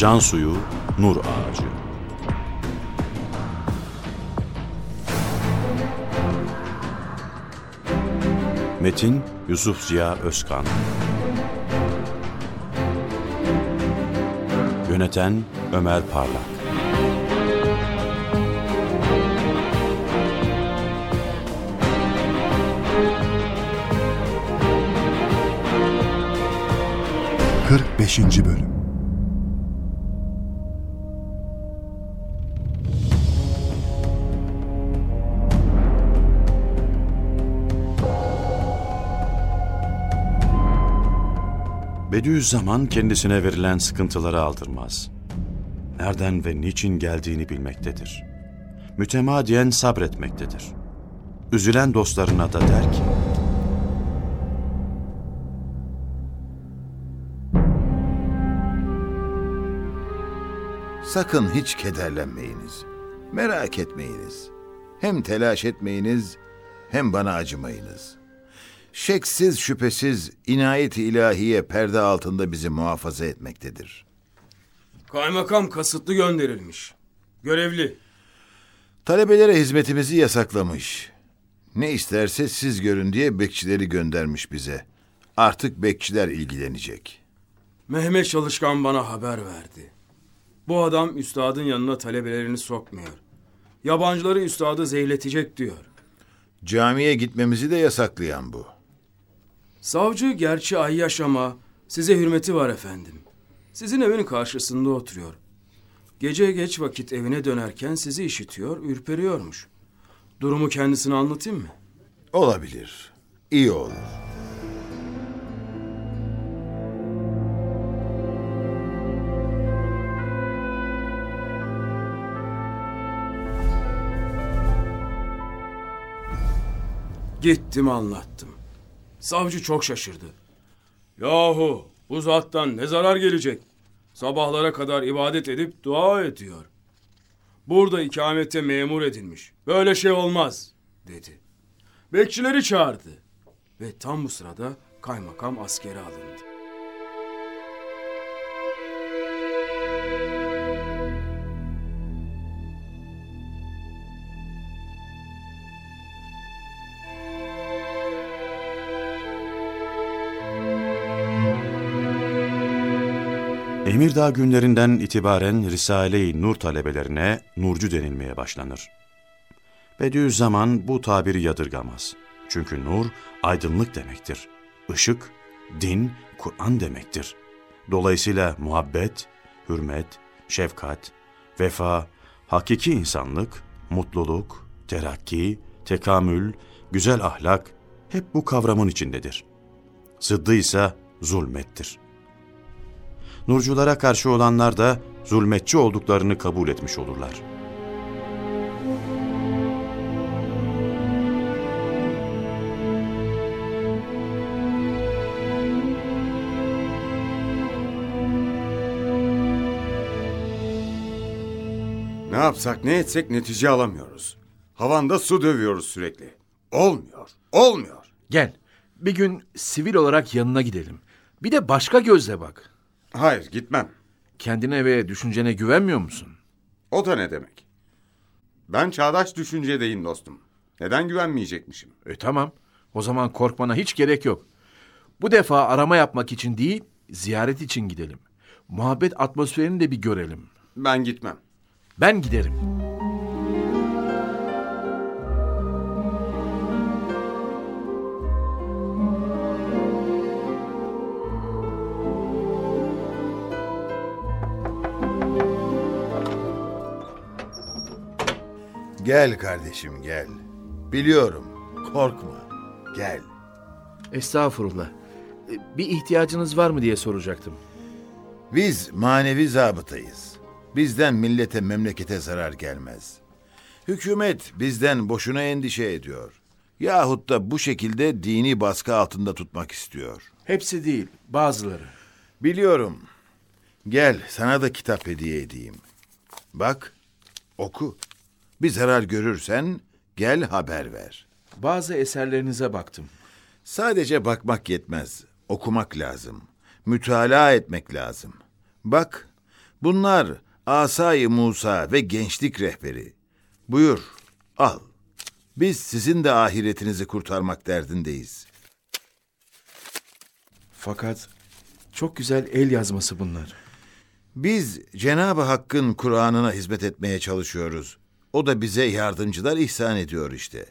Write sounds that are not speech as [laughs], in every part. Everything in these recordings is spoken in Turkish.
Can suyu, nur ağacı. Metin Yusuf Ziya Özkan. Yöneten Ömer Parlak. Kırk beşinci Bölüm Bediüzzaman kendisine verilen sıkıntıları aldırmaz. Nereden ve niçin geldiğini bilmektedir. Mütemadiyen sabretmektedir. Üzülen dostlarına da der ki, Sakın hiç kederlenmeyiniz. Merak etmeyiniz. Hem telaş etmeyiniz hem bana acımayınız. Şeksiz şüphesiz inayet-i ilahiye perde altında bizi muhafaza etmektedir. Kaymakam kasıtlı gönderilmiş. Görevli. Talebelere hizmetimizi yasaklamış. Ne isterse siz görün diye bekçileri göndermiş bize. Artık bekçiler ilgilenecek. Mehmet Çalışkan bana haber verdi. Bu adam üstadın yanına talebelerini sokmuyor. Yabancıları üstadı zehirletecek diyor. Camiye gitmemizi de yasaklayan bu. Savcı gerçi ayyaş ama size hürmeti var efendim. Sizin evin karşısında oturuyor. Gece geç vakit evine dönerken sizi işitiyor, ürperiyormuş. Durumu kendisine anlatayım mı? Olabilir. İyi olur. Gittim anlattım. Savcı çok şaşırdı. Yahu bu zattan ne zarar gelecek? Sabahlara kadar ibadet edip dua ediyor. Burada ikamete memur edilmiş. Böyle şey olmaz dedi. Bekçileri çağırdı. Ve tam bu sırada kaymakam askere alındı. Emirdağ günlerinden itibaren Risale-i Nur talebelerine nurcu denilmeye başlanır. Bediüzzaman bu tabiri yadırgamaz. Çünkü nur aydınlık demektir. Işık, din, Kur'an demektir. Dolayısıyla muhabbet, hürmet, şefkat, vefa, hakiki insanlık, mutluluk, terakki, tekamül, güzel ahlak hep bu kavramın içindedir. Zıddı ise zulmettir. Nurculara karşı olanlar da zulmetçi olduklarını kabul etmiş olurlar. Ne yapsak ne etsek netice alamıyoruz. Havanda su dövüyoruz sürekli. Olmuyor, olmuyor. Gel. Bir gün sivil olarak yanına gidelim. Bir de başka gözle bak. Hayır gitmem. Kendine ve düşüncene güvenmiyor musun? O da ne demek? Ben çağdaş düşüncedeyim dostum. Neden güvenmeyecekmişim? E tamam. O zaman korkmana hiç gerek yok. Bu defa arama yapmak için değil, ziyaret için gidelim. Muhabbet atmosferini de bir görelim. Ben gitmem. Ben giderim. Gel kardeşim gel. Biliyorum. Korkma. Gel. Estağfurullah. E, Bir ihtiyacınız var mı diye soracaktım. Biz manevi zabıtayız. Bizden millete memlekete zarar gelmez. Hükümet bizden boşuna endişe ediyor. Yahut da bu şekilde dini baskı altında tutmak istiyor. Hepsi değil, bazıları. Biliyorum. Gel sana da kitap hediye edeyim. Bak, oku. Bir zarar görürsen gel haber ver. Bazı eserlerinize baktım. Sadece bakmak yetmez. Okumak lazım. Mütalaa etmek lazım. Bak, Bunlar Asay-ı Musa ve gençlik rehberi. Buyur, al. Biz sizin de ahiretinizi kurtarmak derdindeyiz. Fakat çok güzel el yazması bunlar. Biz Cenab-ı Hakk'ın Kur'an'ına hizmet etmeye çalışıyoruz. O da bize yardımcılar ihsan ediyor işte.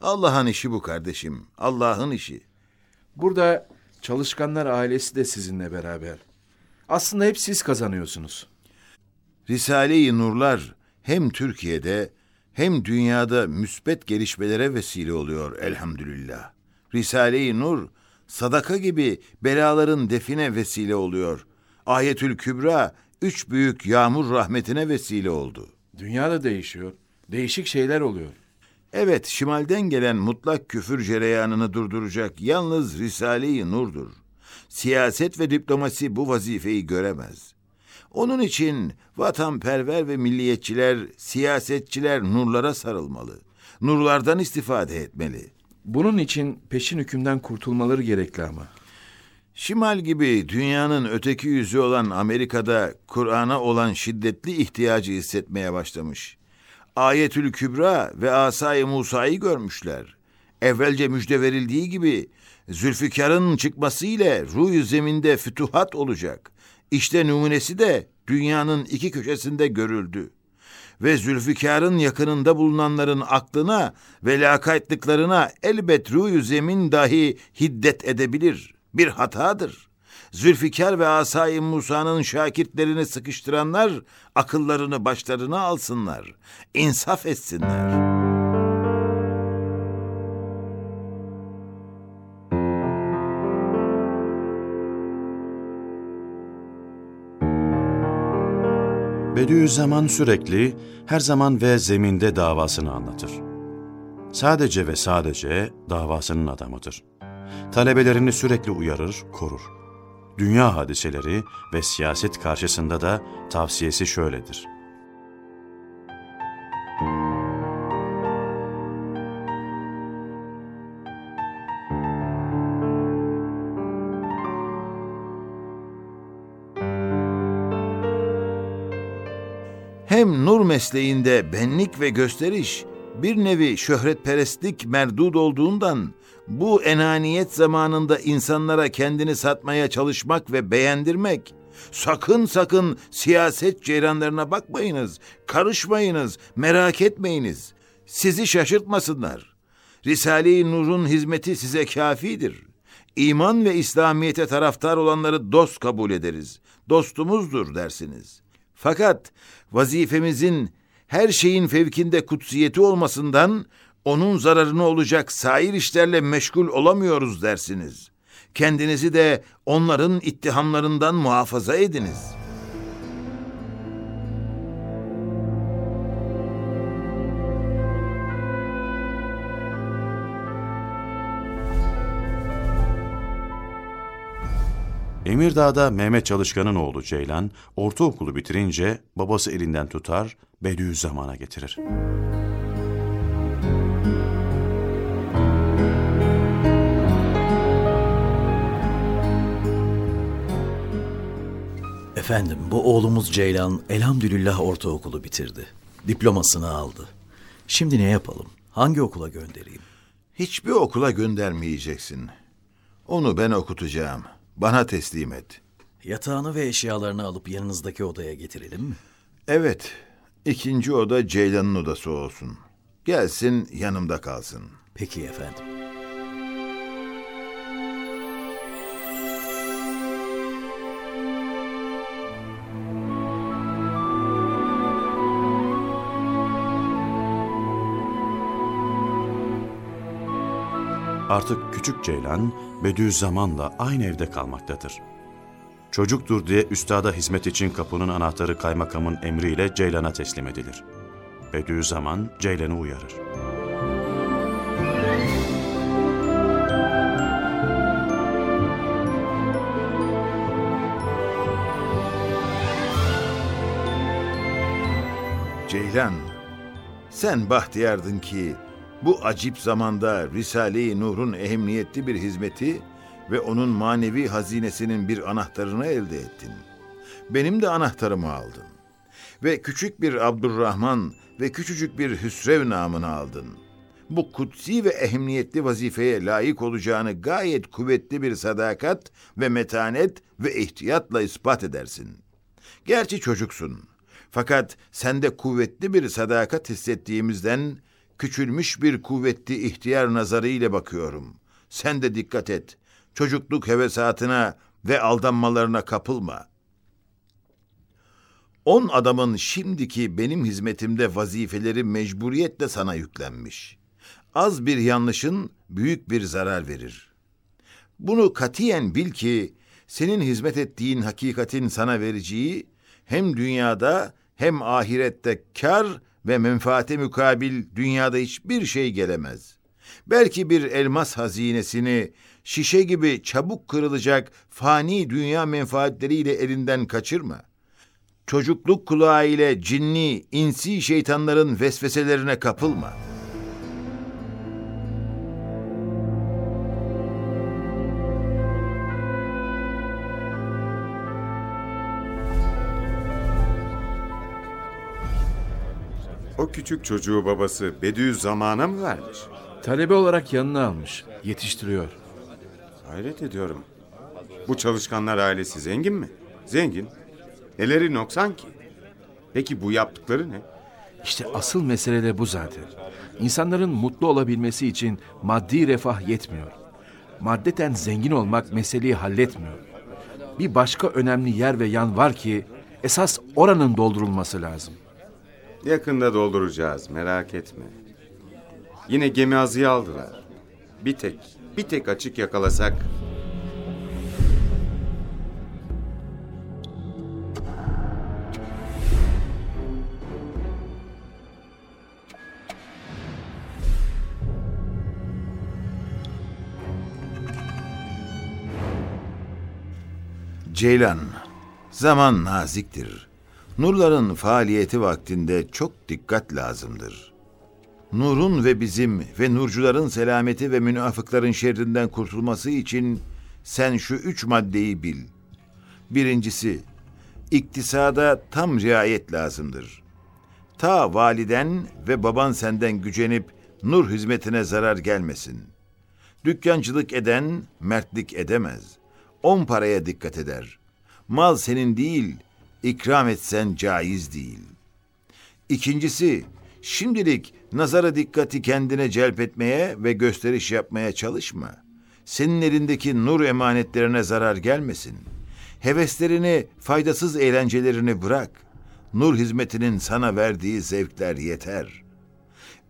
Allah'ın işi bu kardeşim. Allah'ın işi. Burada çalışkanlar ailesi de sizinle beraber. Aslında hep siz kazanıyorsunuz. Risale-i Nurlar hem Türkiye'de hem dünyada müsbet gelişmelere vesile oluyor elhamdülillah. Risale-i Nur sadaka gibi belaların define vesile oluyor. Ayetül Kübra üç büyük yağmur rahmetine vesile oldu. Dünya da değişiyor. Değişik şeyler oluyor. Evet, şimalden gelen mutlak küfür cereyanını durduracak yalnız Risale-i Nur'dur. Siyaset ve diplomasi bu vazifeyi göremez. Onun için vatanperver ve milliyetçiler, siyasetçiler nurlara sarılmalı. Nurlardan istifade etmeli. Bunun için peşin hükümden kurtulmaları gerekli ama. Şimal gibi dünyanın öteki yüzü olan Amerika'da Kur'an'a olan şiddetli ihtiyacı hissetmeye başlamış. Ayetül Kübra ve Asay-ı Musa'yı görmüşler. Evvelce müjde verildiği gibi Zülfikar'ın çıkması ile ruh zeminde fütuhat olacak. İşte numunesi de dünyanın iki köşesinde görüldü. Ve Zülfikar'ın yakınında bulunanların aklına ve lakaytlıklarına elbet ruh zemin dahi hiddet edebilir. Bir hatadır. Zülfikar ve Asay-ı Musa'nın şakirtlerini sıkıştıranlar akıllarını başlarına alsınlar. İnsaf etsinler. Bediüzzaman sürekli, her zaman ve zeminde davasını anlatır. Sadece ve sadece davasının adamıdır. Talebelerini sürekli uyarır, korur. Dünya hadiseleri ve siyaset karşısında da tavsiyesi şöyledir. Hem nur mesleğinde benlik ve gösteriş bir nevi şöhretperestlik merdud olduğundan bu enaniyet zamanında insanlara kendini satmaya çalışmak ve beğendirmek sakın sakın siyaset ceyranlarına bakmayınız, karışmayınız, merak etmeyiniz. Sizi şaşırtmasınlar. Risale-i Nur'un hizmeti size kafidir. İman ve İslamiyete taraftar olanları dost kabul ederiz. Dostumuzdur dersiniz. Fakat vazifemizin her şeyin fevkinde kutsiyeti olmasından onun zararını olacak sair işlerle meşgul olamıyoruz dersiniz. Kendinizi de onların ittihamlarından muhafaza ediniz. Emirdağ'da Mehmet Çalışkan'ın oğlu Ceylan, ortaokulu bitirince babası elinden tutar, Bediüzzaman'a getirir. Efendim bu oğlumuz Ceylan elhamdülillah ortaokulu bitirdi. Diplomasını aldı. Şimdi ne yapalım? Hangi okula göndereyim? Hiçbir okula göndermeyeceksin. Onu ben okutacağım. Bana teslim et. Yatağını ve eşyalarını alıp yanınızdaki odaya getirelim mi? Evet, ikinci oda Ceylan'ın odası olsun. Gelsin yanımda kalsın. Peki efendim. Artık küçük Ceylan Bediüzzaman'la aynı evde kalmaktadır. Çocuktur diye üstada hizmet için kapının anahtarı kaymakamın emriyle Ceylan'a teslim edilir. Bediüzzaman Ceylan'ı uyarır. Ceylan, sen bahtiyardın ki bu acip zamanda Risale-i Nur'un ehemmiyetli bir hizmeti ve onun manevi hazinesinin bir anahtarını elde ettin. Benim de anahtarımı aldın. Ve küçük bir Abdurrahman ve küçücük bir Hüsrev namını aldın. Bu kutsi ve ehemmiyetli vazifeye layık olacağını gayet kuvvetli bir sadakat ve metanet ve ihtiyatla ispat edersin. Gerçi çocuksun. Fakat sende kuvvetli bir sadakat hissettiğimizden küçülmüş bir kuvvetli ihtiyar nazarı ile bakıyorum. Sen de dikkat et. Çocukluk hevesatına ve aldanmalarına kapılma. On adamın şimdiki benim hizmetimde vazifeleri mecburiyetle sana yüklenmiş. Az bir yanlışın büyük bir zarar verir. Bunu katiyen bil ki senin hizmet ettiğin hakikatin sana vereceği hem dünyada hem ahirette kar ve menfaate mukabil dünyada hiçbir şey gelemez. Belki bir elmas hazinesini şişe gibi çabuk kırılacak fani dünya menfaatleriyle elinden kaçırma. Çocukluk kulağı ile cinni, insi şeytanların vesveselerine kapılma. O küçük çocuğu babası Bediüzzaman'a mı vermiş? Talebe olarak yanına almış. Yetiştiriyor. Hayret ediyorum. Bu çalışkanlar ailesi zengin mi? Zengin. Neleri noksan ki? Peki bu yaptıkları ne? İşte asıl mesele de bu zaten. İnsanların mutlu olabilmesi için maddi refah yetmiyor. Maddeten zengin olmak meseleyi halletmiyor. Bir başka önemli yer ve yan var ki esas oranın doldurulması lazım. Yakında dolduracağız merak etme. Yine gemi azıya aldılar. Bir tek, bir tek açık yakalasak Ceylan, zaman naziktir. Nurların faaliyeti vaktinde çok dikkat lazımdır. Nurun ve bizim ve nurcuların selameti ve münafıkların şerrinden kurtulması için sen şu üç maddeyi bil. Birincisi, iktisada tam riayet lazımdır. Ta validen ve baban senden gücenip nur hizmetine zarar gelmesin. Dükkancılık eden mertlik edemez. On paraya dikkat eder. Mal senin değil, ikram etsen caiz değil. İkincisi, şimdilik nazara dikkati kendine celp etmeye ve gösteriş yapmaya çalışma. Senin elindeki nur emanetlerine zarar gelmesin. Heveslerini, faydasız eğlencelerini bırak. Nur hizmetinin sana verdiği zevkler yeter.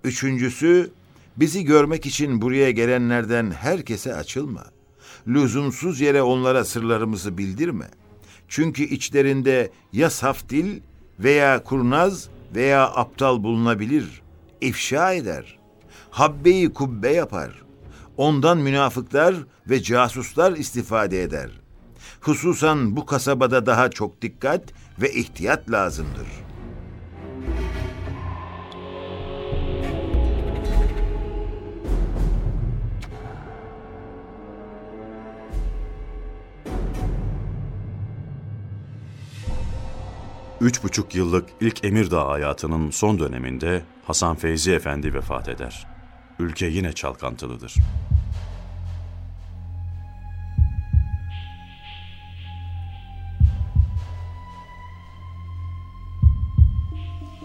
Üçüncüsü, bizi görmek için buraya gelenlerden herkese açılma. Lüzumsuz yere onlara sırlarımızı bildirme. Çünkü içlerinde ya saf dil veya kurnaz veya aptal bulunabilir. İfşa eder. Habbeyi kubbe yapar. Ondan münafıklar ve casuslar istifade eder. Hususan bu kasabada daha çok dikkat ve ihtiyat lazımdır. Üç buçuk yıllık ilk Emirdağ hayatının son döneminde Hasan Feyzi Efendi vefat eder. Ülke yine çalkantılıdır.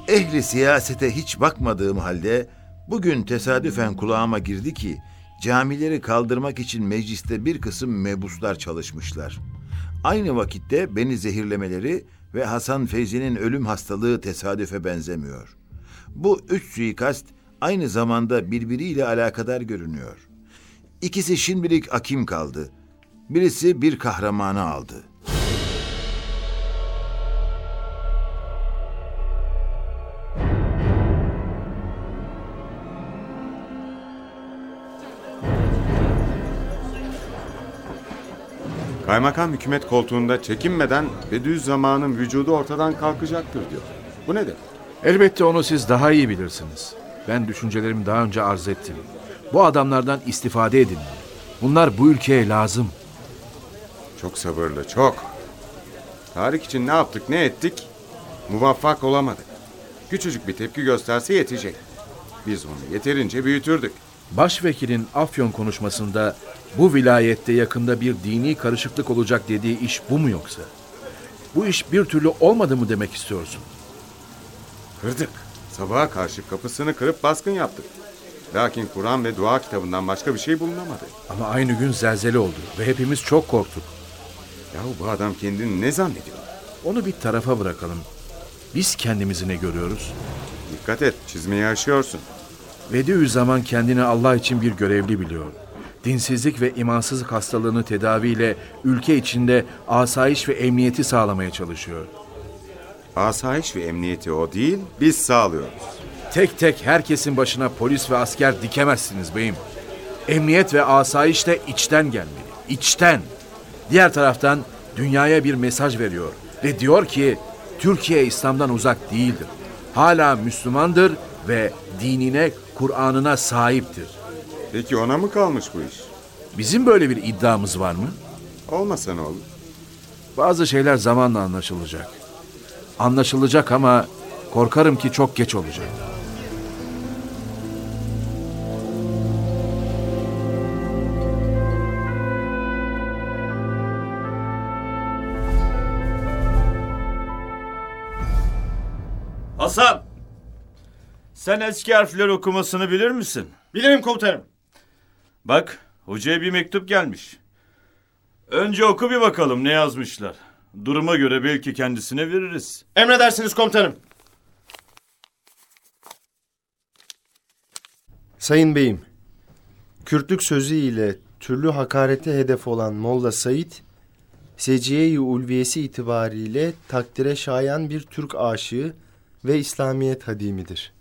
Ehli siyasete hiç bakmadığım halde bugün tesadüfen kulağıma girdi ki camileri kaldırmak için mecliste bir kısım mebuslar çalışmışlar. Aynı vakitte beni zehirlemeleri ve Hasan Feyzi'nin ölüm hastalığı tesadüfe benzemiyor. Bu üç suikast aynı zamanda birbiriyle alakadar görünüyor. İkisi şimdilik akim kaldı. Birisi bir kahramanı aldı. kaymakam hükümet koltuğunda çekinmeden Bediüzzaman'ın vücudu ortadan kalkacaktır diyor. Bu nedir? Elbette onu siz daha iyi bilirsiniz. Ben düşüncelerimi daha önce arz ettim. Bu adamlardan istifade edin. Bunlar bu ülkeye lazım. Çok sabırlı, çok. Tarık için ne yaptık ne ettik? Muvaffak olamadık. Küçücük bir tepki gösterse yetecek. Biz onu yeterince büyütürdük. Başvekilin Afyon konuşmasında bu vilayette yakında bir dini karışıklık olacak dediği iş bu mu yoksa? Bu iş bir türlü olmadı mı demek istiyorsun? Kırdık. Sabaha karşı kapısını kırıp baskın yaptık. Lakin Kur'an ve dua kitabından başka bir şey bulunamadı. Ama aynı gün zelzele oldu ve hepimiz çok korktuk. Yahu bu adam kendini ne zannediyor? Onu bir tarafa bırakalım. Biz kendimizi ne görüyoruz? Dikkat et, çizmeyi aşıyorsun. Bediüzzaman kendini Allah için bir görevli biliyor. Dinsizlik ve imansızlık hastalığını tedaviyle ülke içinde asayiş ve emniyeti sağlamaya çalışıyor. Asayiş ve emniyeti o değil, biz sağlıyoruz. Tek tek herkesin başına polis ve asker dikemezsiniz beyim. Emniyet ve asayiş de içten gelmeli. İçten. Diğer taraftan dünyaya bir mesaj veriyor. Ve diyor ki Türkiye İslam'dan uzak değildir. Hala Müslümandır ve dinine, Kur'an'ına sahiptir. Peki ona mı kalmış bu iş? Bizim böyle bir iddiamız var mı? Olmasa ne olur? Bazı şeyler zamanla anlaşılacak. Anlaşılacak ama korkarım ki çok geç olacak. Hasan! Sen eski harfler okumasını bilir misin? Bilirim komutanım. Bak, hocaya bir mektup gelmiş. Önce oku bir bakalım ne yazmışlar. Duruma göre belki kendisine veririz. Emredersiniz komutanım. Sayın Beyim, Kürtlük sözü ile türlü hakarete hedef olan Molla Said, Seciye-i Ulviyesi itibariyle takdire şayan bir Türk aşığı ve İslamiyet hadimidir.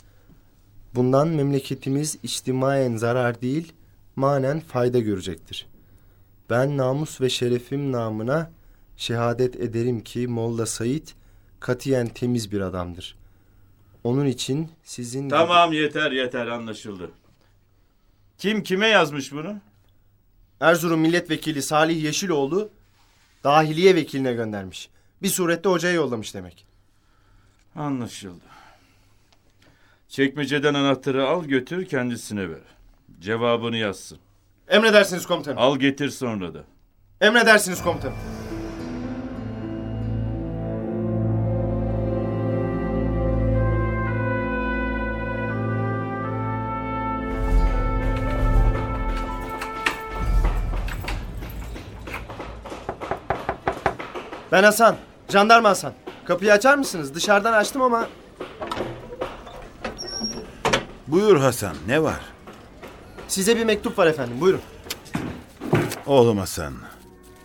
Bundan memleketimiz içtimaen zarar değil, manen fayda görecektir. Ben namus ve şerefim namına şehadet ederim ki Molla Said katiyen temiz bir adamdır. Onun için sizin... Tamam yeter yeter anlaşıldı. Kim kime yazmış bunu? Erzurum Milletvekili Salih Yeşiloğlu dahiliye vekiline göndermiş. Bir surette hocaya yollamış demek. Anlaşıldı. Çekmeceden anahtarı al götür kendisine ver. Cevabını yazsın. Emredersiniz komutanım. Al getir sonra da. Emredersiniz komutanım. Ben Hasan. Jandarma Hasan. Kapıyı açar mısınız? Dışarıdan açtım ama Buyur Hasan, ne var? size bir mektup var efendim. Buyurun. Oğlum Hasan,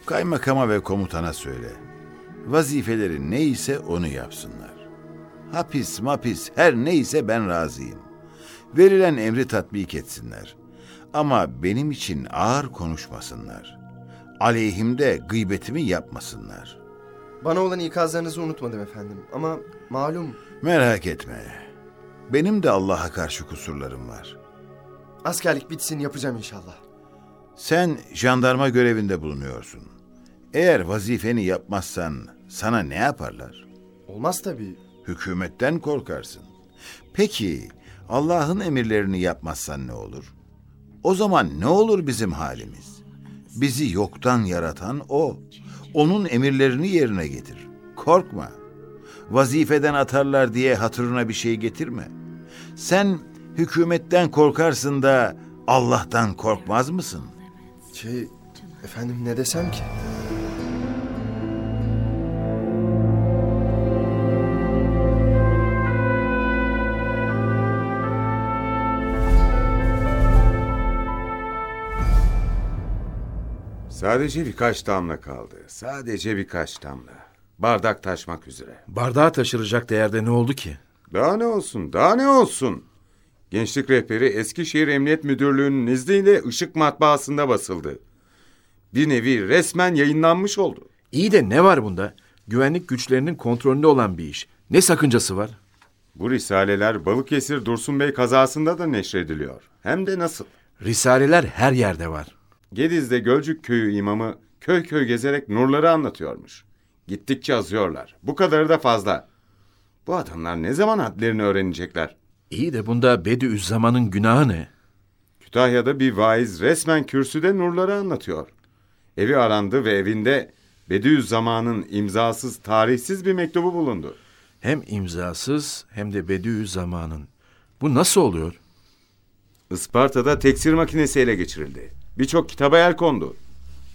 kaymakama ve komutana söyle. Vazifeleri neyse onu yapsınlar. Hapis mapis her neyse ben razıyım. Verilen emri tatbik etsinler. Ama benim için ağır konuşmasınlar. Aleyhimde gıybetimi yapmasınlar. Bana olan ikazlarınızı unutmadım efendim. Ama malum Merak etme. Benim de Allah'a karşı kusurlarım var. askerlik bitsin yapacağım inşallah. Sen jandarma görevinde bulunuyorsun. Eğer vazifeni yapmazsan sana ne yaparlar? Olmaz tabii. Hükümetten korkarsın. Peki Allah'ın emirlerini yapmazsan ne olur? O zaman ne olur bizim halimiz? Bizi yoktan yaratan O. Onun emirlerini yerine getir. Korkma. Vazifeden atarlar diye hatırına bir şey getirme. Sen hükümetten korkarsın da Allah'tan korkmaz mısın? Şey efendim ne desem ki? Sadece birkaç damla kaldı. Sadece birkaç damla. Bardak taşmak üzere. Bardağı taşıracak değerde ne oldu ki? Daha ne olsun, daha ne olsun? Gençlik rehberi Eskişehir Emniyet Müdürlüğü'nün izniyle ışık matbaasında basıldı. Bir nevi resmen yayınlanmış oldu. İyi de ne var bunda? Güvenlik güçlerinin kontrolünde olan bir iş. Ne sakıncası var? Bu risaleler Balıkesir Dursun Bey kazasında da neşrediliyor. Hem de nasıl? Risaleler her yerde var. Gediz'de Gölcük Köyü imamı köy köy gezerek nurları anlatıyormuş. Gittikçe azıyorlar. Bu kadarı da fazla. Bu adamlar ne zaman hadlerini öğrenecekler? İyi de bunda Bediüzzaman'ın günahı ne? Kütahya'da bir vaiz resmen kürsüde nurları anlatıyor. Evi arandı ve evinde Bediüzzaman'ın imzasız, tarihsiz bir mektubu bulundu. Hem imzasız hem de Bediüzzaman'ın. Bu nasıl oluyor? Isparta'da teksir makinesi ele geçirildi. Birçok kitaba el kondu.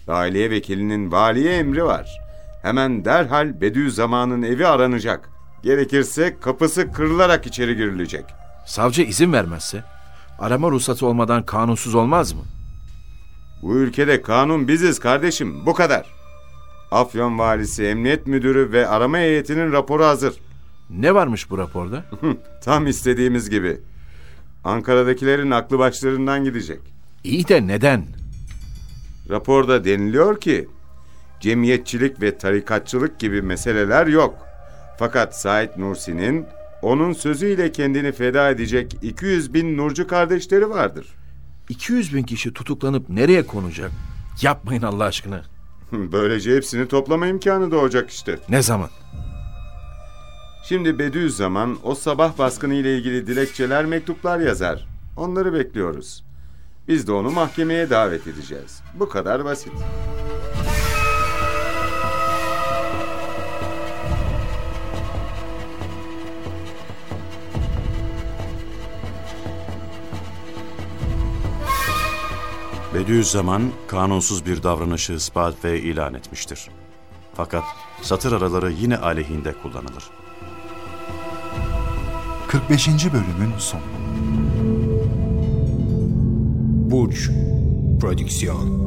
Dahiliye vekilinin valiye emri var. Hemen derhal Bediüzzaman'ın evi aranacak. Gerekirse kapısı kırılarak içeri girilecek. Savcı izin vermezse? Arama ruhsatı olmadan kanunsuz olmaz mı? Bu ülkede kanun biziz kardeşim, bu kadar. Afyon valisi, emniyet müdürü ve arama heyetinin raporu hazır. Ne varmış bu raporda? [laughs] Tam istediğimiz gibi. Ankara'dakilerin aklı başlarından gidecek. İyi de neden? Raporda deniliyor ki cemiyetçilik ve tarikatçılık gibi meseleler yok. Fakat Said Nursi'nin onun sözüyle kendini feda edecek 200 bin Nurcu kardeşleri vardır. 200 bin kişi tutuklanıp nereye konacak? Yapmayın Allah aşkına. [laughs] Böylece hepsini toplama imkanı doğacak işte. Ne zaman? Şimdi Bediüzzaman o sabah baskını ile ilgili dilekçeler, mektuplar yazar. Onları bekliyoruz. Biz de onu mahkemeye davet edeceğiz. Bu kadar basit. Bediüzzaman kanunsuz bir davranışı ispat ve ilan etmiştir. Fakat satır araları yine aleyhinde kullanılır. 45. bölümün sonu. Burç Prodüksiyon